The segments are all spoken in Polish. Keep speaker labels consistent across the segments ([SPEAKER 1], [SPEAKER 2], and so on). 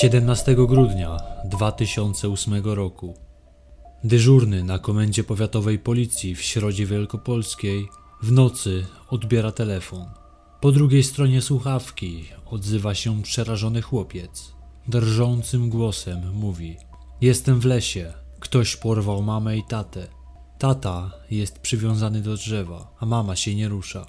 [SPEAKER 1] 17 grudnia 2008 roku. Dyżurny na komendzie powiatowej policji w Środzie Wielkopolskiej w nocy odbiera telefon. Po drugiej stronie słuchawki odzywa się przerażony chłopiec. Drżącym głosem mówi: Jestem w lesie. Ktoś porwał mamę i tatę. Tata jest przywiązany do drzewa, a mama się nie rusza.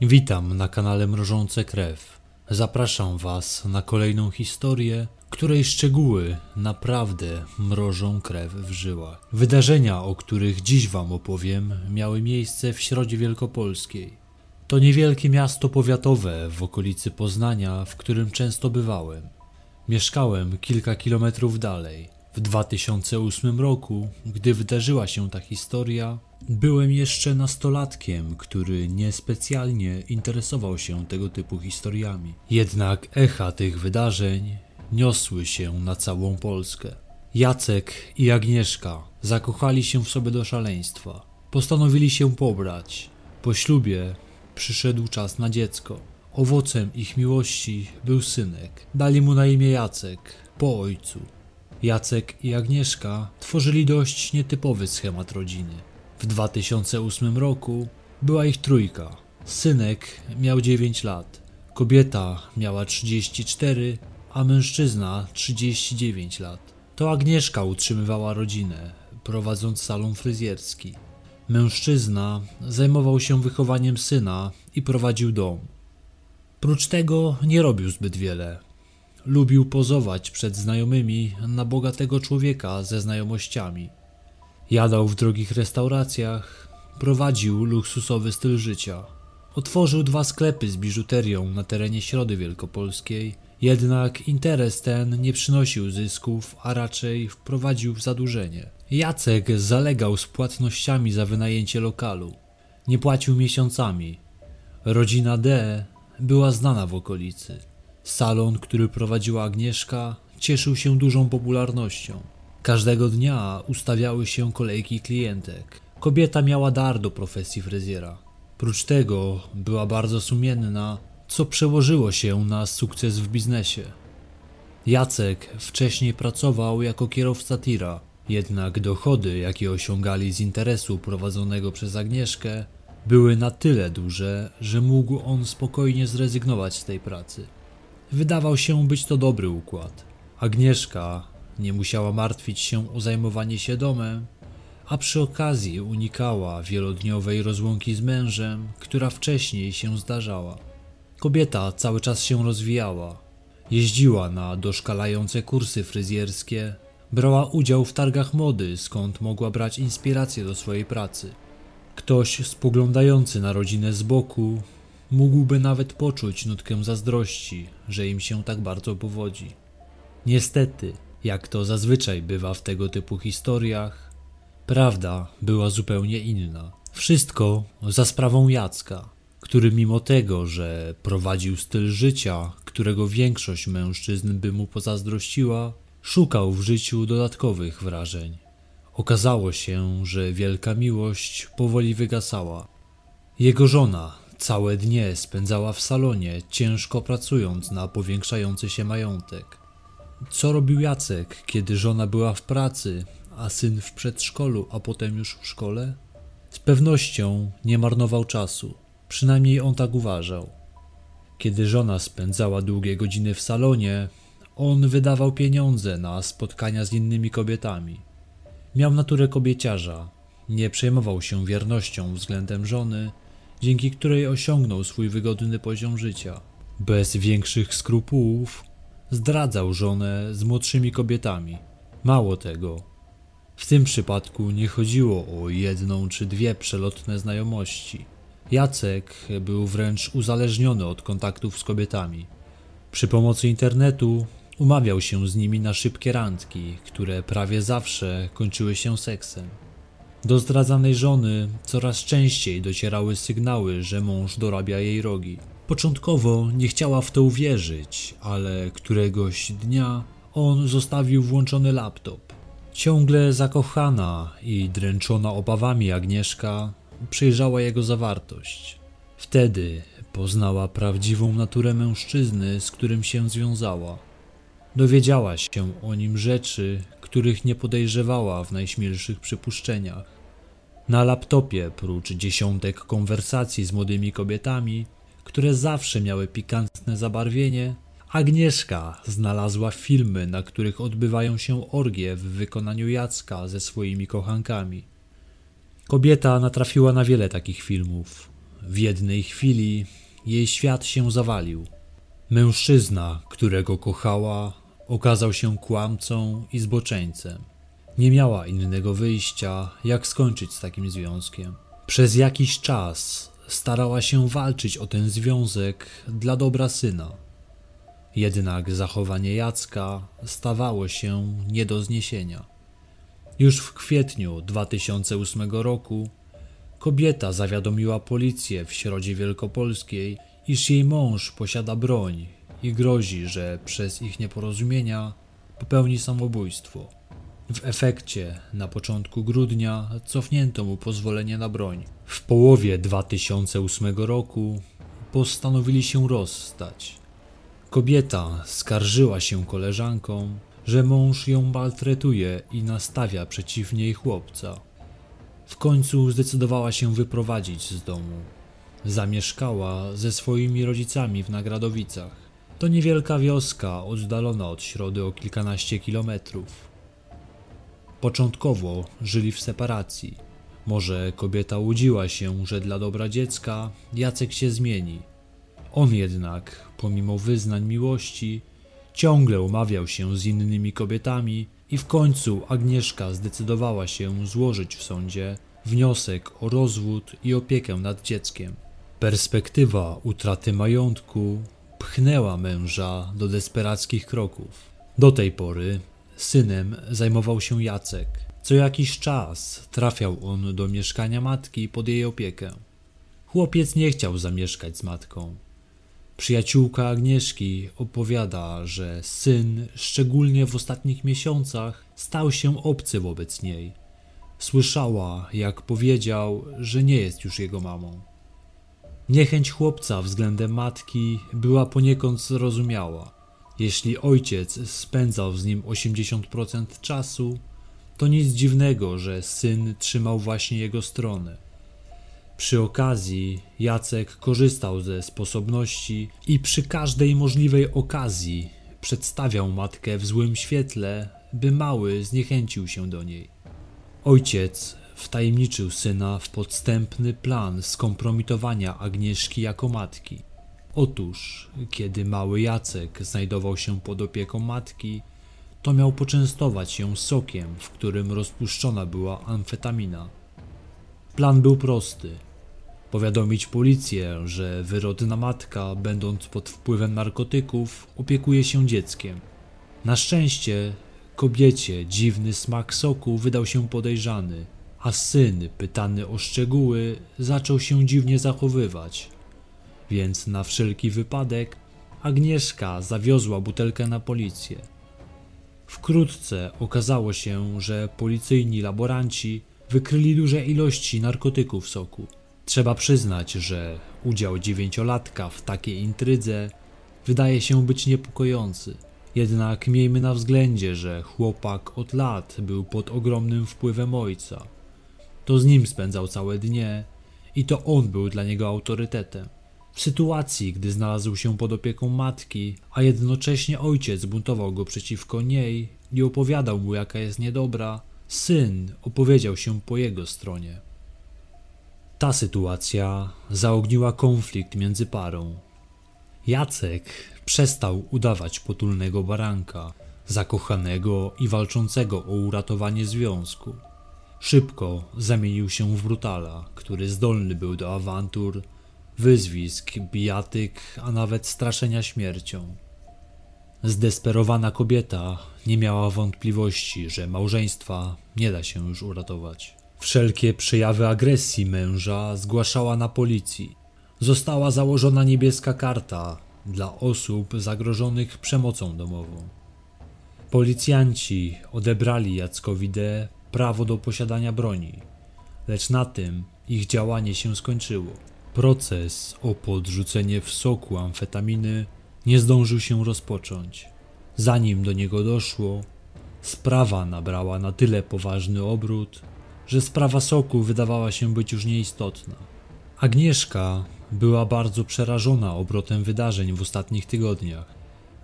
[SPEAKER 1] Witam na kanale Mrożące Krew. Zapraszam Was na kolejną historię, której szczegóły naprawdę mrożą krew w żyłach. Wydarzenia, o których dziś Wam opowiem, miały miejsce w Środzie Wielkopolskiej. To niewielkie miasto powiatowe w okolicy Poznania, w którym często bywałem. Mieszkałem kilka kilometrów dalej. W 2008 roku, gdy wydarzyła się ta historia, byłem jeszcze nastolatkiem, który niespecjalnie interesował się tego typu historiami. Jednak echa tych wydarzeń niosły się na całą Polskę. Jacek i Agnieszka zakochali się w sobie do szaleństwa. Postanowili się pobrać. Po ślubie przyszedł czas na dziecko. Owocem ich miłości był synek. Dali mu na imię Jacek, po ojcu. Jacek i Agnieszka tworzyli dość nietypowy schemat rodziny. W 2008 roku była ich trójka. Synek miał 9 lat, kobieta miała 34, a mężczyzna 39 lat. To Agnieszka utrzymywała rodzinę, prowadząc salon fryzjerski. Mężczyzna zajmował się wychowaniem syna i prowadził dom. Prócz tego nie robił zbyt wiele. Lubił pozować przed znajomymi na bogatego człowieka ze znajomościami. Jadał w drogich restauracjach, prowadził luksusowy styl życia. Otworzył dwa sklepy z biżuterią na terenie Środy Wielkopolskiej, jednak interes ten nie przynosił zysków, a raczej wprowadził w zadłużenie. Jacek zalegał z płatnościami za wynajęcie lokalu. Nie płacił miesiącami. Rodzina D była znana w okolicy. Salon, który prowadziła Agnieszka, cieszył się dużą popularnością. Każdego dnia ustawiały się kolejki klientek. Kobieta miała dar do profesji fryzjera. Prócz tego była bardzo sumienna, co przełożyło się na sukces w biznesie. Jacek wcześniej pracował jako kierowca tira, jednak dochody, jakie osiągali z interesu prowadzonego przez Agnieszkę, były na tyle duże, że mógł on spokojnie zrezygnować z tej pracy. Wydawał się być to dobry układ. Agnieszka nie musiała martwić się o zajmowanie się domem, a przy okazji unikała wielodniowej rozłąki z mężem, która wcześniej się zdarzała. Kobieta cały czas się rozwijała. Jeździła na doszkalające kursy fryzjerskie, brała udział w targach mody, skąd mogła brać inspirację do swojej pracy. Ktoś spoglądający na rodzinę z boku mógłby nawet poczuć nutkę zazdrości, że im się tak bardzo powodzi. Niestety, jak to zazwyczaj bywa w tego typu historiach, prawda była zupełnie inna. Wszystko za sprawą Jacka, który mimo tego, że prowadził styl życia, którego większość mężczyzn by mu pozazdrościła, szukał w życiu dodatkowych wrażeń. Okazało się, że wielka miłość powoli wygasała. Jego żona całe dnie spędzała w salonie, ciężko pracując na powiększający się majątek. Co robił Jacek, kiedy żona była w pracy, a syn w przedszkolu, a potem już w szkole? Z pewnością nie marnował czasu, przynajmniej on tak uważał. Kiedy żona spędzała długie godziny w salonie, on wydawał pieniądze na spotkania z innymi kobietami. Miał naturę kobieciarza, nie przejmował się wiernością względem żony, dzięki której osiągnął swój wygodny poziom życia. Bez większych skrupułów zdradzał żonę z młodszymi kobietami. Mało tego, w tym przypadku nie chodziło o jedną czy dwie przelotne znajomości. Jacek był wręcz uzależniony od kontaktów z kobietami. Przy pomocy internetu umawiał się z nimi na szybkie randki, które prawie zawsze kończyły się seksem. Do zdradzanej żony coraz częściej docierały sygnały, że mąż dorabia jej rogi. Początkowo nie chciała w to uwierzyć, ale któregoś dnia on zostawił włączony laptop. Ciągle zakochana i dręczona obawami Agnieszka przejrzała jego zawartość. Wtedy poznała prawdziwą naturę mężczyzny, z którym się związała. Dowiedziała się o nim rzeczy, których nie podejrzewała w najśmielszych przypuszczeniach. Na laptopie, prócz dziesiątek konwersacji z młodymi kobietami, które zawsze miały pikantne zabarwienie, Agnieszka znalazła filmy, na których odbywają się orgie w wykonaniu Jacka ze swoimi kochankami. Kobieta natrafiła na wiele takich filmów. W jednej chwili jej świat się zawalił. Mężczyzna, którego kochała, okazał się kłamcą i zboczeńcem. Nie miała innego wyjścia, jak skończyć z takim związkiem. Przez jakiś czas starała się walczyć o ten związek dla dobra syna. Jednak zachowanie Jacka stawało się nie do zniesienia. Już w kwietniu 2008 roku kobieta zawiadomiła policję w Środzie Wielkopolskiej, iż jej mąż posiada broń i grozi, że przez ich nieporozumienia popełni samobójstwo. W efekcie na początku grudnia cofnięto mu pozwolenie na broń. W połowie 2008 roku postanowili się rozstać. Kobieta skarżyła się koleżankom, że mąż ją maltretuje i nastawia przeciw niej chłopca. W końcu zdecydowała się wyprowadzić z domu. Zamieszkała ze swoimi rodzicami w Nagradowicach. To niewielka wioska oddalona od środy o kilkanaście kilometrów. Początkowo żyli w separacji. Może kobieta łudziła się, że dla dobra dziecka Jacek się zmieni. On jednak, pomimo wyznań miłości, ciągle umawiał się z innymi kobietami i w końcu Agnieszka zdecydowała się złożyć w sądzie wniosek o rozwód i opiekę nad dzieckiem. Perspektywa utraty majątku pchnęła męża do desperackich kroków. Do tej pory synem zajmował się Jacek. Co jakiś czas trafiał on do mieszkania matki pod jej opiekę. Chłopiec nie chciał zamieszkać z matką. Przyjaciółka Agnieszki opowiada, że syn, szczególnie w ostatnich miesiącach, stał się obcy wobec niej. Słyszała, jak powiedział, że nie jest już jego mamą. Niechęć chłopca względem matki była poniekąd zrozumiała. Jeśli ojciec spędzał z nim 80% czasu, to nic dziwnego, że syn trzymał właśnie jego stronę. Przy okazji Jacek korzystał ze sposobności i przy każdej możliwej okazji przedstawiał matkę w złym świetle, by mały zniechęcił się do niej. Ojciec wtajemniczył syna w podstępny plan skompromitowania Agnieszki jako matki. Otóż, kiedy mały Jacek znajdował się pod opieką matki, to miał poczęstować ją sokiem, w którym rozpuszczona była amfetamina. Plan był prosty – powiadomić policję, że wyrodna matka, będąc pod wpływem narkotyków, opiekuje się dzieckiem. Na szczęście kobiecie dziwny smak soku wydał się podejrzany, a syn, pytany o szczegóły, zaczął się dziwnie zachowywać. Więc na wszelki wypadek Agnieszka zawiozła butelkę na policję. Wkrótce okazało się, że policyjni laboranci wykryli duże ilości narkotyków w soku. Trzeba przyznać, że udział dziewięciolatka w takiej intrydze wydaje się być niepokojący. Jednak miejmy na względzie, że chłopak od lat był pod ogromnym wpływem ojca. To z nim spędzał całe dnie i to on był dla niego autorytetem. W sytuacji, gdy znalazł się pod opieką matki, a jednocześnie ojciec buntował go przeciwko niej i opowiadał mu, jaka jest niedobra, syn opowiedział się po jego stronie. Ta sytuacja zaogniła konflikt między parą. Jacek przestał udawać potulnego baranka, zakochanego i walczącego o uratowanie związku. Szybko zamienił się w brutala, który zdolny był do awantur, wyzwisk, bijatyk, a nawet straszenia śmiercią. Zdesperowana kobieta nie miała wątpliwości, że małżeństwa nie da się już uratować. Wszelkie przejawy agresji męża zgłaszała na policji. Została założona niebieska karta dla osób zagrożonych przemocą domową. Policjanci odebrali Jackowi D. prawo do posiadania broni, lecz na tym ich działanie się skończyło. Proces o podrzucenie w soku amfetaminy nie zdążył się rozpocząć. Zanim do niego doszło, sprawa nabrała na tyle poważny obrót, że sprawa soku wydawała się być już nieistotna. Agnieszka była bardzo przerażona obrotem wydarzeń w ostatnich tygodniach.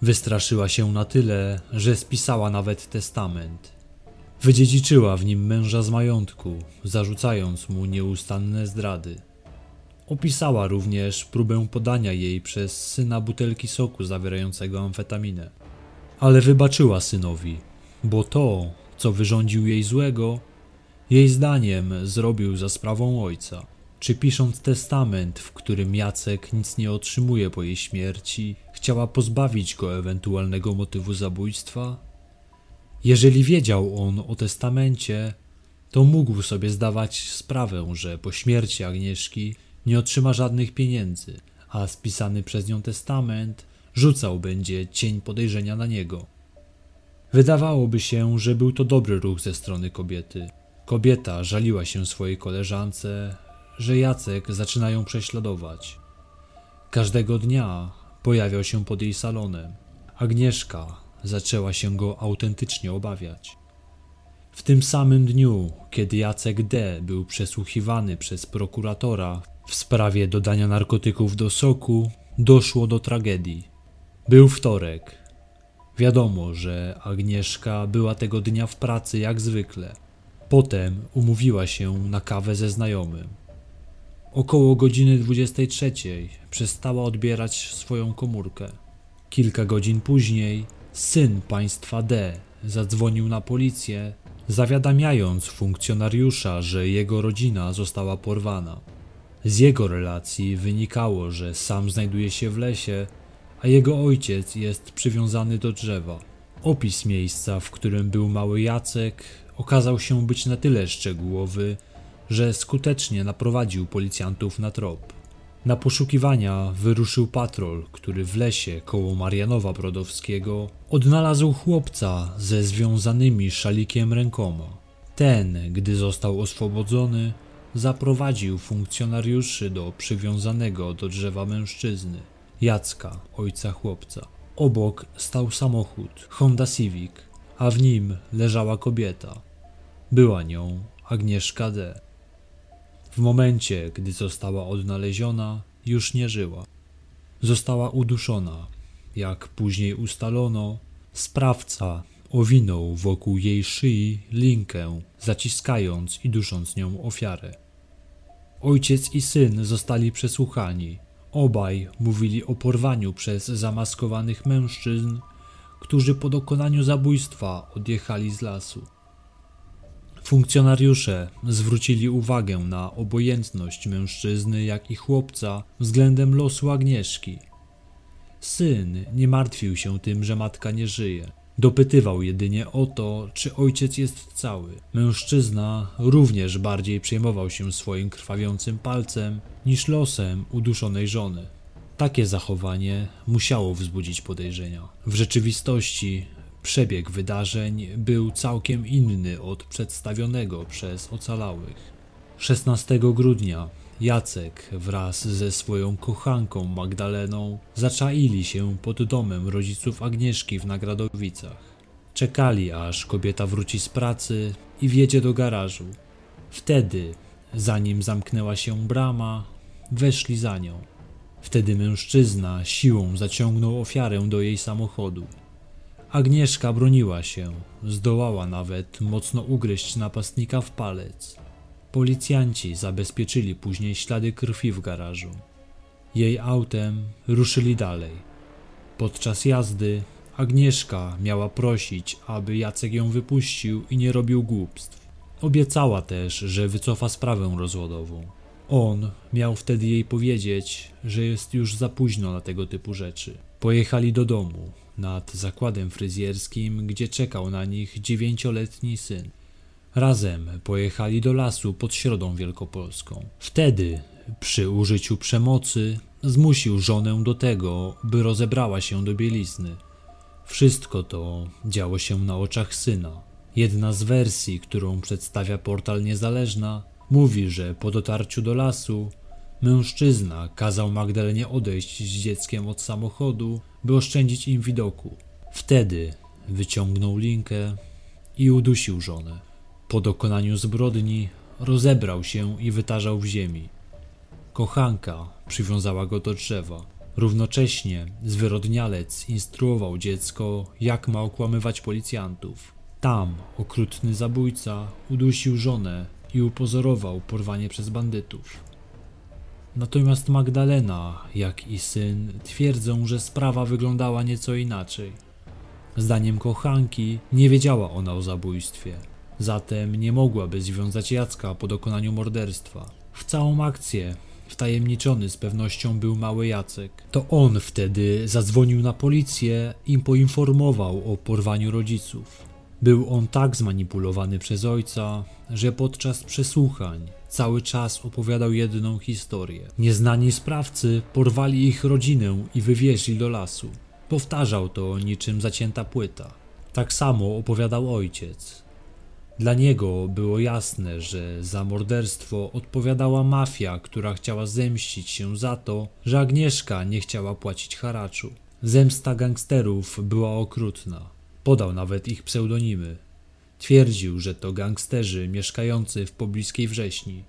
[SPEAKER 1] Wystraszyła się na tyle, że spisała nawet testament. Wydziedziczyła w nim męża z majątku, zarzucając mu nieustanne zdrady. Opisała również próbę podania jej przez syna butelki soku zawierającego amfetaminę. Ale wybaczyła synowi, bo to, co wyrządził jej złego, jej zdaniem zrobił za sprawą ojca. Czy pisząc testament, w którym Jacek nic nie otrzymuje po jej śmierci, chciała pozbawić go ewentualnego motywu zabójstwa? Jeżeli wiedział on o testamencie, to mógł sobie zdawać sprawę, że po śmierci Agnieszki nie otrzyma żadnych pieniędzy, a spisany przez nią testament rzucał będzie cień podejrzenia na niego. Wydawałoby się, że był to dobry ruch ze strony kobiety. Kobieta żaliła się swojej koleżance, że Jacek zaczyna ją prześladować. Każdego dnia pojawiał się pod jej salonem. Agnieszka zaczęła się go autentycznie obawiać. W tym samym dniu, kiedy Jacek D. był przesłuchiwany przez prokuratora w sprawie dodania narkotyków do soku, doszło do tragedii. Był wtorek. Wiadomo, że Agnieszka była tego dnia w pracy jak zwykle. Potem umówiła się na kawę ze znajomym. Około godziny 23 przestała odbierać swoją komórkę. Kilka godzin później syn państwa D zadzwonił na policję, zawiadamiając funkcjonariusza, że jego rodzina została porwana. Z jego relacji wynikało, że sam znajduje się w lesie, a jego ojciec jest przywiązany do drzewa. Opis miejsca, w którym był mały Jacek, okazał się być na tyle szczegółowy, że skutecznie naprowadził policjantów na trop. Na poszukiwania wyruszył patrol, który w lesie koło Marianowa Brodowskiego odnalazł chłopca ze związanymi szalikiem rękoma. Ten, gdy został oswobodzony, zaprowadził funkcjonariuszy do przywiązanego do drzewa mężczyzny, Jacka, ojca chłopca. Obok stał samochód, Honda Civic, a w nim leżała kobieta. Była nią Agnieszka D. W momencie, gdy została odnaleziona, już nie żyła. Została uduszona. Jak później ustalono, sprawca owinął wokół jej szyi linkę, zaciskając i dusząc nią ofiarę. Ojciec i syn zostali przesłuchani. Obaj mówili o porwaniu przez zamaskowanych mężczyzn, którzy po dokonaniu zabójstwa odjechali z lasu. Funkcjonariusze zwrócili uwagę na obojętność mężczyzny, jak i chłopca względem losu Agnieszki. Syn nie martwił się tym, że matka nie żyje. Dopytywał jedynie o to, czy ojciec jest cały. Mężczyzna również bardziej przejmował się swoim krwawiącym palcem niż losem uduszonej żony. Takie zachowanie musiało wzbudzić podejrzenia. W rzeczywistości Przebieg wydarzeń był całkiem inny od przedstawionego przez ocalałych. 16 grudnia Jacek wraz ze swoją kochanką Magdaleną zaczaili się pod domem rodziców Agnieszki w Nagradowicach. Czekali, aż kobieta wróci z pracy i wjedzie do garażu. Wtedy, zanim zamknęła się brama, weszli za nią. Wtedy mężczyzna siłą zaciągnął ofiarę do jej samochodu. Agnieszka broniła się, zdołała nawet mocno ugryźć napastnika w palec. Policjanci zabezpieczyli później ślady krwi w garażu. Jej autem ruszyli dalej. Podczas jazdy Agnieszka miała prosić, aby Jacek ją wypuścił i nie robił głupstw. Obiecała też, że wycofa sprawę rozwodową. On miał wtedy jej powiedzieć, że jest już za późno na tego typu rzeczy. Pojechali do domu, nad zakładem fryzjerskim, gdzie czekał na nich dziewięcioletni syn. Razem pojechali do lasu pod Środą Wielkopolską. Wtedy, przy użyciu przemocy, zmusił żonę do tego, by rozebrała się do bielizny. Wszystko to działo się na oczach syna. Jedna z wersji, którą przedstawia portal Niezależna, mówi, że po dotarciu do lasu Mężczyzna kazał Magdalenie odejść z dzieckiem od samochodu, by oszczędzić im widoku. Wtedy wyciągnął linkę i udusił żonę. Po dokonaniu zbrodni rozebrał się i wytarzał w ziemi. Kochanka przywiązała go do drzewa. Równocześnie zwyrodnialec instruował dziecko, jak ma okłamywać policjantów. Tam okrutny zabójca udusił żonę i upozorował porwanie przez bandytów. Natomiast Magdalena, jak i syn twierdzą, że sprawa wyglądała nieco inaczej. Zdaniem kochanki nie wiedziała ona o zabójstwie, zatem nie mogłaby związać Jacka po dokonaniu morderstwa. W całą akcję wtajemniczony z pewnością był mały Jacek. To on wtedy zadzwonił na policję i poinformował o porwaniu rodziców. Był on tak zmanipulowany przez ojca, że podczas przesłuchań cały czas opowiadał jedną historię. Nieznani sprawcy porwali ich rodzinę i wywieźli do lasu. Powtarzał to niczym zacięta płyta. Tak samo opowiadał ojciec. Dla niego było jasne, że za morderstwo odpowiadała mafia, która chciała zemścić się za to, że Agnieszka nie chciała płacić haraczu. Zemsta gangsterów była okrutna. Podał nawet ich pseudonimy. Twierdził, że to gangsterzy mieszkający w pobliskiej wrześni.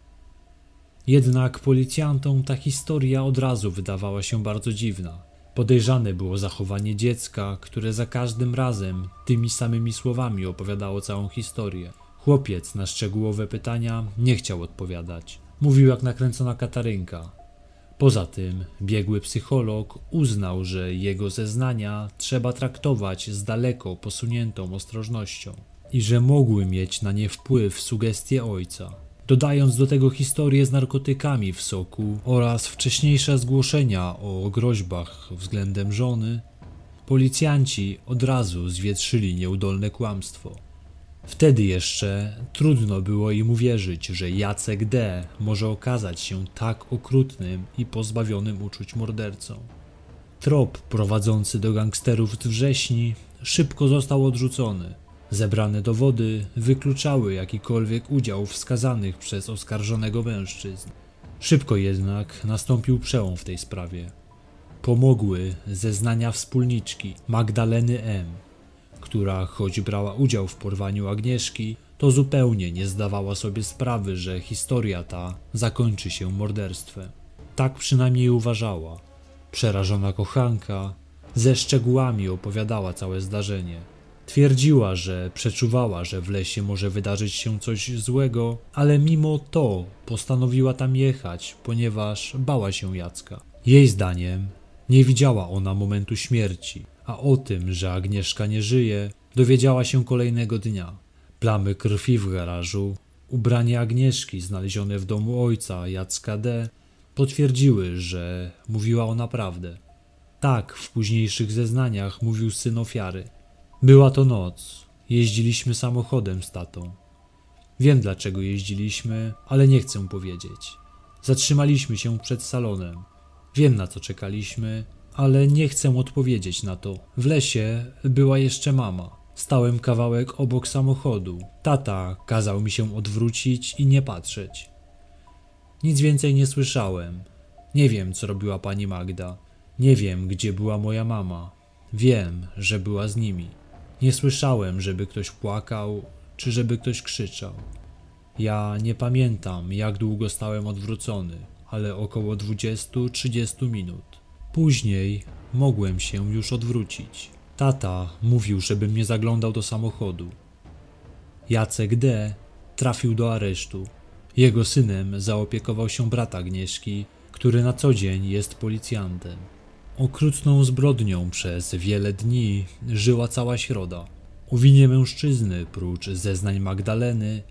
[SPEAKER 1] Jednak policjantom ta historia od razu wydawała się bardzo dziwna. Podejrzane było zachowanie dziecka, które za każdym razem tymi samymi słowami opowiadało całą historię. Chłopiec na szczegółowe pytania nie chciał odpowiadać. Mówił jak nakręcona katarynka. Poza tym biegły psycholog uznał, że jego zeznania trzeba traktować z daleko posuniętą ostrożnością i że mogły mieć na nie wpływ sugestie ojca. Dodając do tego historię z narkotykami w soku oraz wcześniejsze zgłoszenia o groźbach względem żony, policjanci od razu zwietrzyli nieudolne kłamstwo. Wtedy jeszcze trudno było im uwierzyć, że Jacek D. może okazać się tak okrutnym i pozbawionym uczuć mordercą. Trop prowadzący do gangsterów z wrześni szybko został odrzucony. Zebrane dowody wykluczały jakikolwiek udział wskazanych przez oskarżonego mężczyzn. Szybko jednak nastąpił przełom w tej sprawie. Pomogły zeznania wspólniczki Magdaleny M która choć brała udział w porwaniu Agnieszki, to zupełnie nie zdawała sobie sprawy, że historia ta zakończy się morderstwem. Tak przynajmniej uważała. Przerażona kochanka ze szczegółami opowiadała całe zdarzenie. Twierdziła, że przeczuwała, że w lesie może wydarzyć się coś złego, ale mimo to postanowiła tam jechać, ponieważ bała się Jacka. Jej zdaniem nie widziała ona momentu śmierci, a o tym, że Agnieszka nie żyje, dowiedziała się kolejnego dnia. Plamy krwi w garażu, ubranie Agnieszki znalezione w domu ojca Jacka D. potwierdziły, że mówiła ona prawdę. Tak w późniejszych zeznaniach mówił syn ofiary. Była to noc. Jeździliśmy samochodem z tatą. Wiem dlaczego jeździliśmy, ale nie chcę powiedzieć. Zatrzymaliśmy się przed salonem. Wiem na co czekaliśmy ale nie chcę odpowiedzieć na to. W lesie była jeszcze mama. Stałem kawałek obok samochodu. Tata kazał mi się odwrócić i nie patrzeć. Nic więcej nie słyszałem. Nie wiem, co robiła pani Magda. Nie wiem, gdzie była moja mama. Wiem, że była z nimi. Nie słyszałem, żeby ktoś płakał, czy żeby ktoś krzyczał. Ja nie pamiętam, jak długo stałem odwrócony, ale około 20-30 minut. Później mogłem się już odwrócić. Tata mówił, żebym nie zaglądał do samochodu. Jacek D. trafił do aresztu. Jego synem zaopiekował się brat Agnieszki, który na co dzień jest policjantem. Okrutną zbrodnią przez wiele dni żyła cała środa. O winie mężczyzny, prócz zeznań Magdaleny,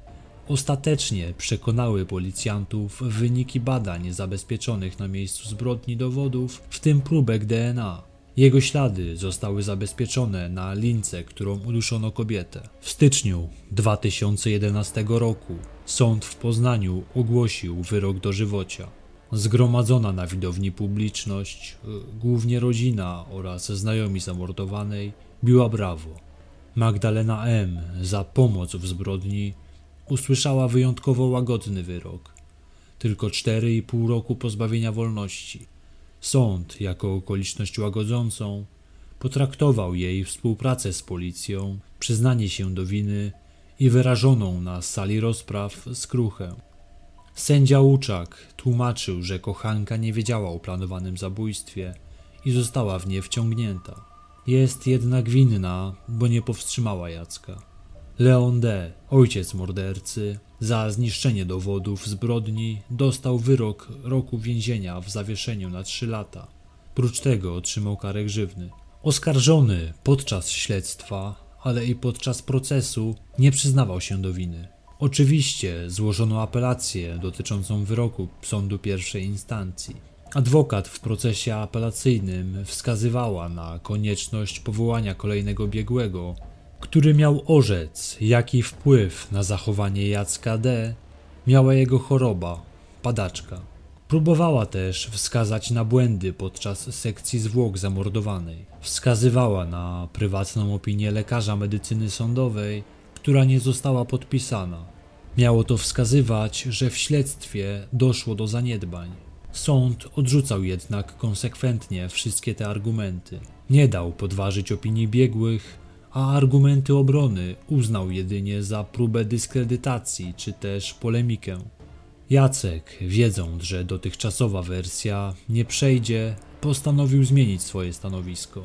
[SPEAKER 1] Ostatecznie przekonały policjantów wyniki badań zabezpieczonych na miejscu zbrodni dowodów, w tym próbek DNA. Jego ślady zostały zabezpieczone na lince, którą uduszono kobietę. W styczniu 2011 roku sąd w Poznaniu ogłosił wyrok dożywocia. Zgromadzona na widowni publiczność, głównie rodzina oraz znajomi zamordowanej, biła brawo. Magdalena M. za pomoc w zbrodni usłyszała wyjątkowo łagodny wyrok. Tylko 4,5 roku pozbawienia wolności. Sąd, jako okoliczność łagodzącą, Potraktował jej współpracę z policją, przyznanie się do winy i wyrażoną na sali rozpraw skruchę. Sędzia Łuczak tłumaczył, że kochanka nie wiedziała o planowanym zabójstwie i została w nie wciągnięta. Jest jednak winna, bo nie powstrzymała Jacka. Leon D., ojciec mordercy, za zniszczenie dowodów zbrodni dostał wyrok roku więzienia w zawieszeniu na trzy lata. Prócz tego otrzymał karę grzywny. Oskarżony podczas śledztwa, ale i podczas procesu nie przyznawał się do winy. Oczywiście złożono apelację dotyczącą wyroku sądu pierwszej instancji. Adwokat w procesie apelacyjnym wskazywała na konieczność powołania kolejnego biegłego, który miał orzec, jaki wpływ na zachowanie Jacka D. miała jego choroba, padaczka. Próbowała też wskazać na błędy podczas sekcji zwłok zamordowanej. Wskazywała na prywatną opinię lekarza medycyny sądowej, która nie została podpisana. Miało to wskazywać, że w śledztwie doszło do zaniedbań. Sąd odrzucał jednak konsekwentnie wszystkie te argumenty. Nie dał podważyć opinii biegłych, a argumenty obrony uznał jedynie za próbę dyskredytacji czy też polemikę. Jacek, wiedząc, że dotychczasowa wersja nie przejdzie, postanowił zmienić swoje stanowisko.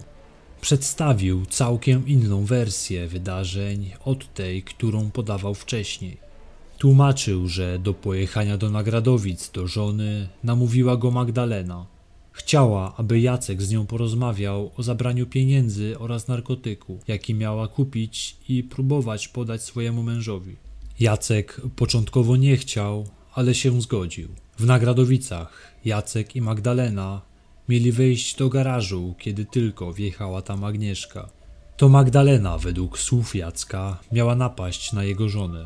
[SPEAKER 1] Przedstawił całkiem inną wersję wydarzeń od tej, którą podawał wcześniej. Tłumaczył, że do pojechania do Nagradowic do żony namówiła go Magdalena. Chciała, aby Jacek z nią porozmawiał o zabraniu pieniędzy oraz narkotyku, jaki miała kupić i próbować podać swojemu mężowi. Jacek początkowo nie chciał, ale się zgodził. W Nagradowicach Jacek i Magdalena mieli wejść do garażu, kiedy tylko wjechała tam Agnieszka. To Magdalena, według słów Jacka, miała napaść na jego żonę.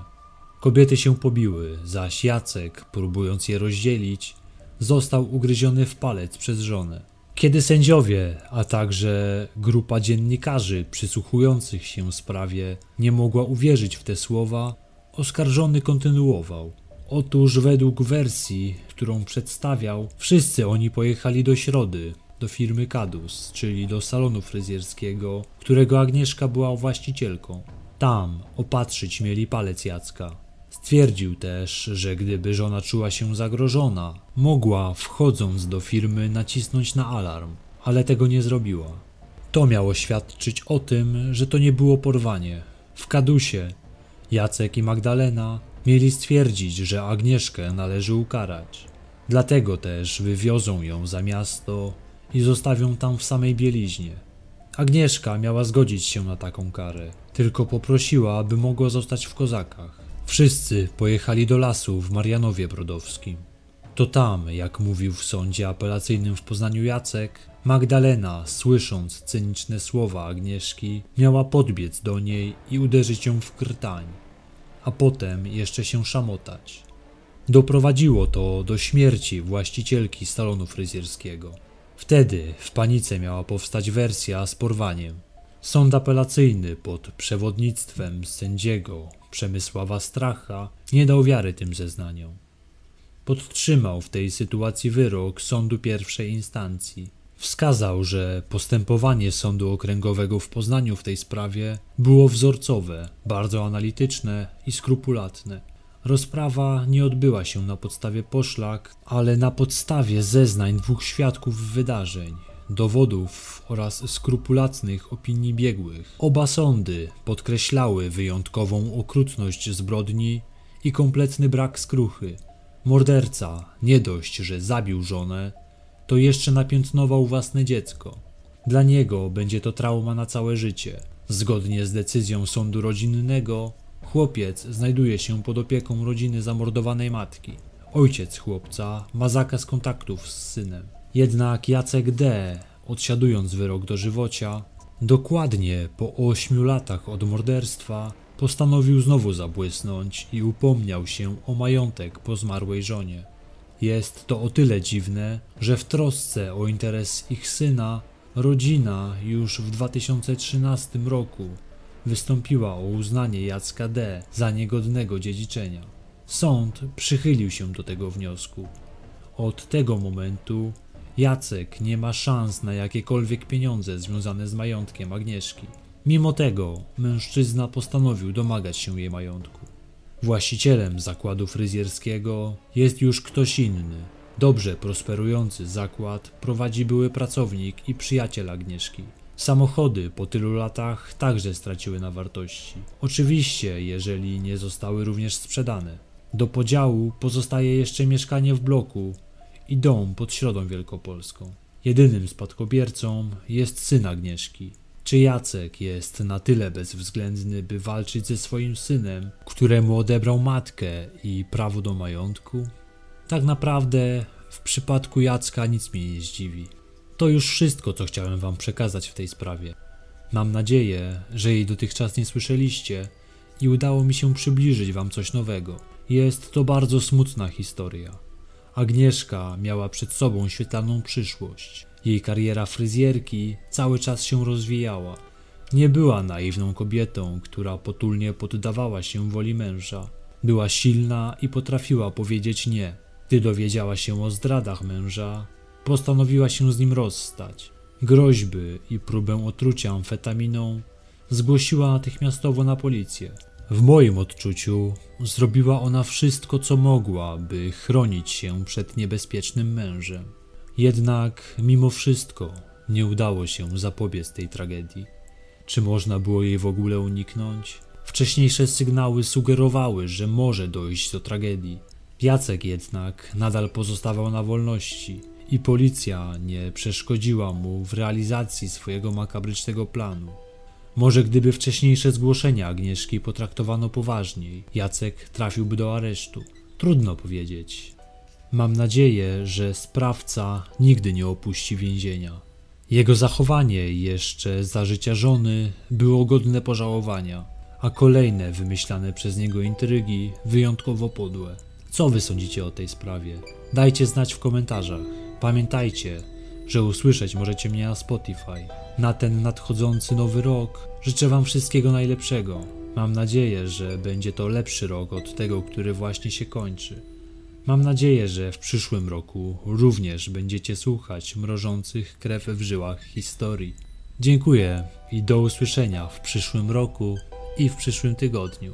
[SPEAKER 1] Kobiety się pobiły, zaś Jacek, próbując je rozdzielić, został ugryziony w palec przez żonę. Kiedy sędziowie, a także grupa dziennikarzy przysłuchujących się sprawie nie mogła uwierzyć w te słowa, oskarżony kontynuował. Otóż według wersji, którą przedstawiał, wszyscy oni pojechali do Środy, do firmy Kadus, czyli do salonu fryzjerskiego, którego Agnieszka była właścicielką. Tam opatrzyć mieli palec Jacka. Stwierdził też, że gdyby żona czuła się zagrożona, mogła, wchodząc do firmy, nacisnąć na alarm, ale tego nie zrobiła. To miało świadczyć o tym, że to nie było porwanie. W Kadusie Jacek i Magdalena mieli stwierdzić, że Agnieszkę należy ukarać. Dlatego też wywiozą ją za miasto i zostawią tam w samej bieliźnie. Agnieszka miała zgodzić się na taką karę, tylko poprosiła, aby mogła zostać w kozakach. Wszyscy pojechali do lasu w Marianowie Brodowskim. To tam, jak mówił w sądzie apelacyjnym w Poznaniu Jacek, Magdalena, słysząc cyniczne słowa Agnieszki, miała podbiec do niej i uderzyć ją w krtań, a potem jeszcze się szamotać. Doprowadziło to do śmierci właścicielki salonu fryzjerskiego. Wtedy w panice miała powstać wersja z porwaniem. Sąd apelacyjny pod przewodnictwem sędziego Przemysława Stracha nie dał wiary tym zeznaniom. Podtrzymał w tej sytuacji wyrok sądu pierwszej instancji. Wskazał, że postępowanie sądu okręgowego w Poznaniu w tej sprawie było wzorcowe, bardzo analityczne i skrupulatne. Rozprawa nie odbyła się na podstawie poszlak, ale na podstawie zeznań dwóch świadków wydarzeń, dowodów oraz skrupulatnych opinii biegłych. Oba sądy podkreślały wyjątkową okrutność zbrodni i kompletny brak skruchy. Morderca nie dość, że zabił żonę, to jeszcze napiętnował własne dziecko. Dla niego będzie to trauma na całe życie. Zgodnie z decyzją sądu rodzinnego, chłopiec znajduje się pod opieką rodziny zamordowanej matki. Ojciec chłopca ma zakaz kontaktów z synem. Jednak Jacek D., odsiadując wyrok dożywocia, dokładnie po ośmiu latach od morderstwa postanowił znowu zabłysnąć i upomniał się o majątek po zmarłej żonie. Jest to o tyle dziwne, że w trosce o interes ich syna, rodzina już w 2013 roku wystąpiła o uznanie Jacka D. za niegodnego dziedziczenia. Sąd przychylił się do tego wniosku. Od tego momentu Jacek nie ma szans na jakiekolwiek pieniądze związane z majątkiem Agnieszki. Mimo tego mężczyzna postanowił domagać się jej majątku. Właścicielem zakładu fryzjerskiego jest już ktoś inny. Dobrze prosperujący zakład prowadzi były pracownik i przyjaciel Agnieszki. Samochody po tylu latach także straciły na wartości. Oczywiście, jeżeli nie zostały również sprzedane. Do podziału pozostaje jeszcze mieszkanie w bloku i dom pod Środą Wielkopolską. Jedynym spadkobiercą jest syn Agnieszki. Czy Jacek jest na tyle bezwzględny, by walczyć ze swoim synem, któremu odebrał matkę i prawo do majątku? Tak naprawdę w przypadku Jacka nic mnie nie zdziwi. To już wszystko, co chciałem Wam przekazać w tej sprawie. Mam nadzieję, że jej dotychczas nie słyszeliście i udało mi się przybliżyć Wam coś nowego. Jest to bardzo smutna historia. Agnieszka miała przed sobą świetlaną przyszłość. Jej kariera fryzjerki cały czas się rozwijała. Nie była naiwną kobietą, która potulnie poddawała się woli męża. Była silna i potrafiła powiedzieć nie. Gdy dowiedziała się o zdradach męża, postanowiła się z nim rozstać. Groźby i próbę otrucia amfetaminą zgłosiła natychmiastowo na policję. W moim odczuciu zrobiła ona wszystko, co mogła, by chronić się przed niebezpiecznym mężem. Jednak mimo wszystko nie udało się zapobiec tej tragedii. Czy można było jej w ogóle uniknąć? Wcześniejsze sygnały sugerowały, że może dojść do tragedii. Jacek jednak nadal pozostawał na wolności i policja nie przeszkodziła mu w realizacji swojego makabrycznego planu. Może gdyby wcześniejsze zgłoszenia Agnieszki potraktowano poważniej, Jacek trafiłby do aresztu. Trudno powiedzieć. Mam nadzieję, że sprawca nigdy nie opuści więzienia. Jego zachowanie jeszcze za życia żony było godne pożałowania, a kolejne wymyślane przez niego intrygi wyjątkowo podłe. Co wy sądzicie o tej sprawie? Dajcie znać w komentarzach. Pamiętajcie, że usłyszeć możecie mnie na Spotify. Na ten nadchodzący nowy rok życzę Wam wszystkiego najlepszego. Mam nadzieję, że będzie to lepszy rok od tego, który właśnie się kończy. Mam nadzieję, że w przyszłym roku również będziecie słuchać mrożących krew w żyłach historii. Dziękuję i do usłyszenia w przyszłym roku i w przyszłym tygodniu.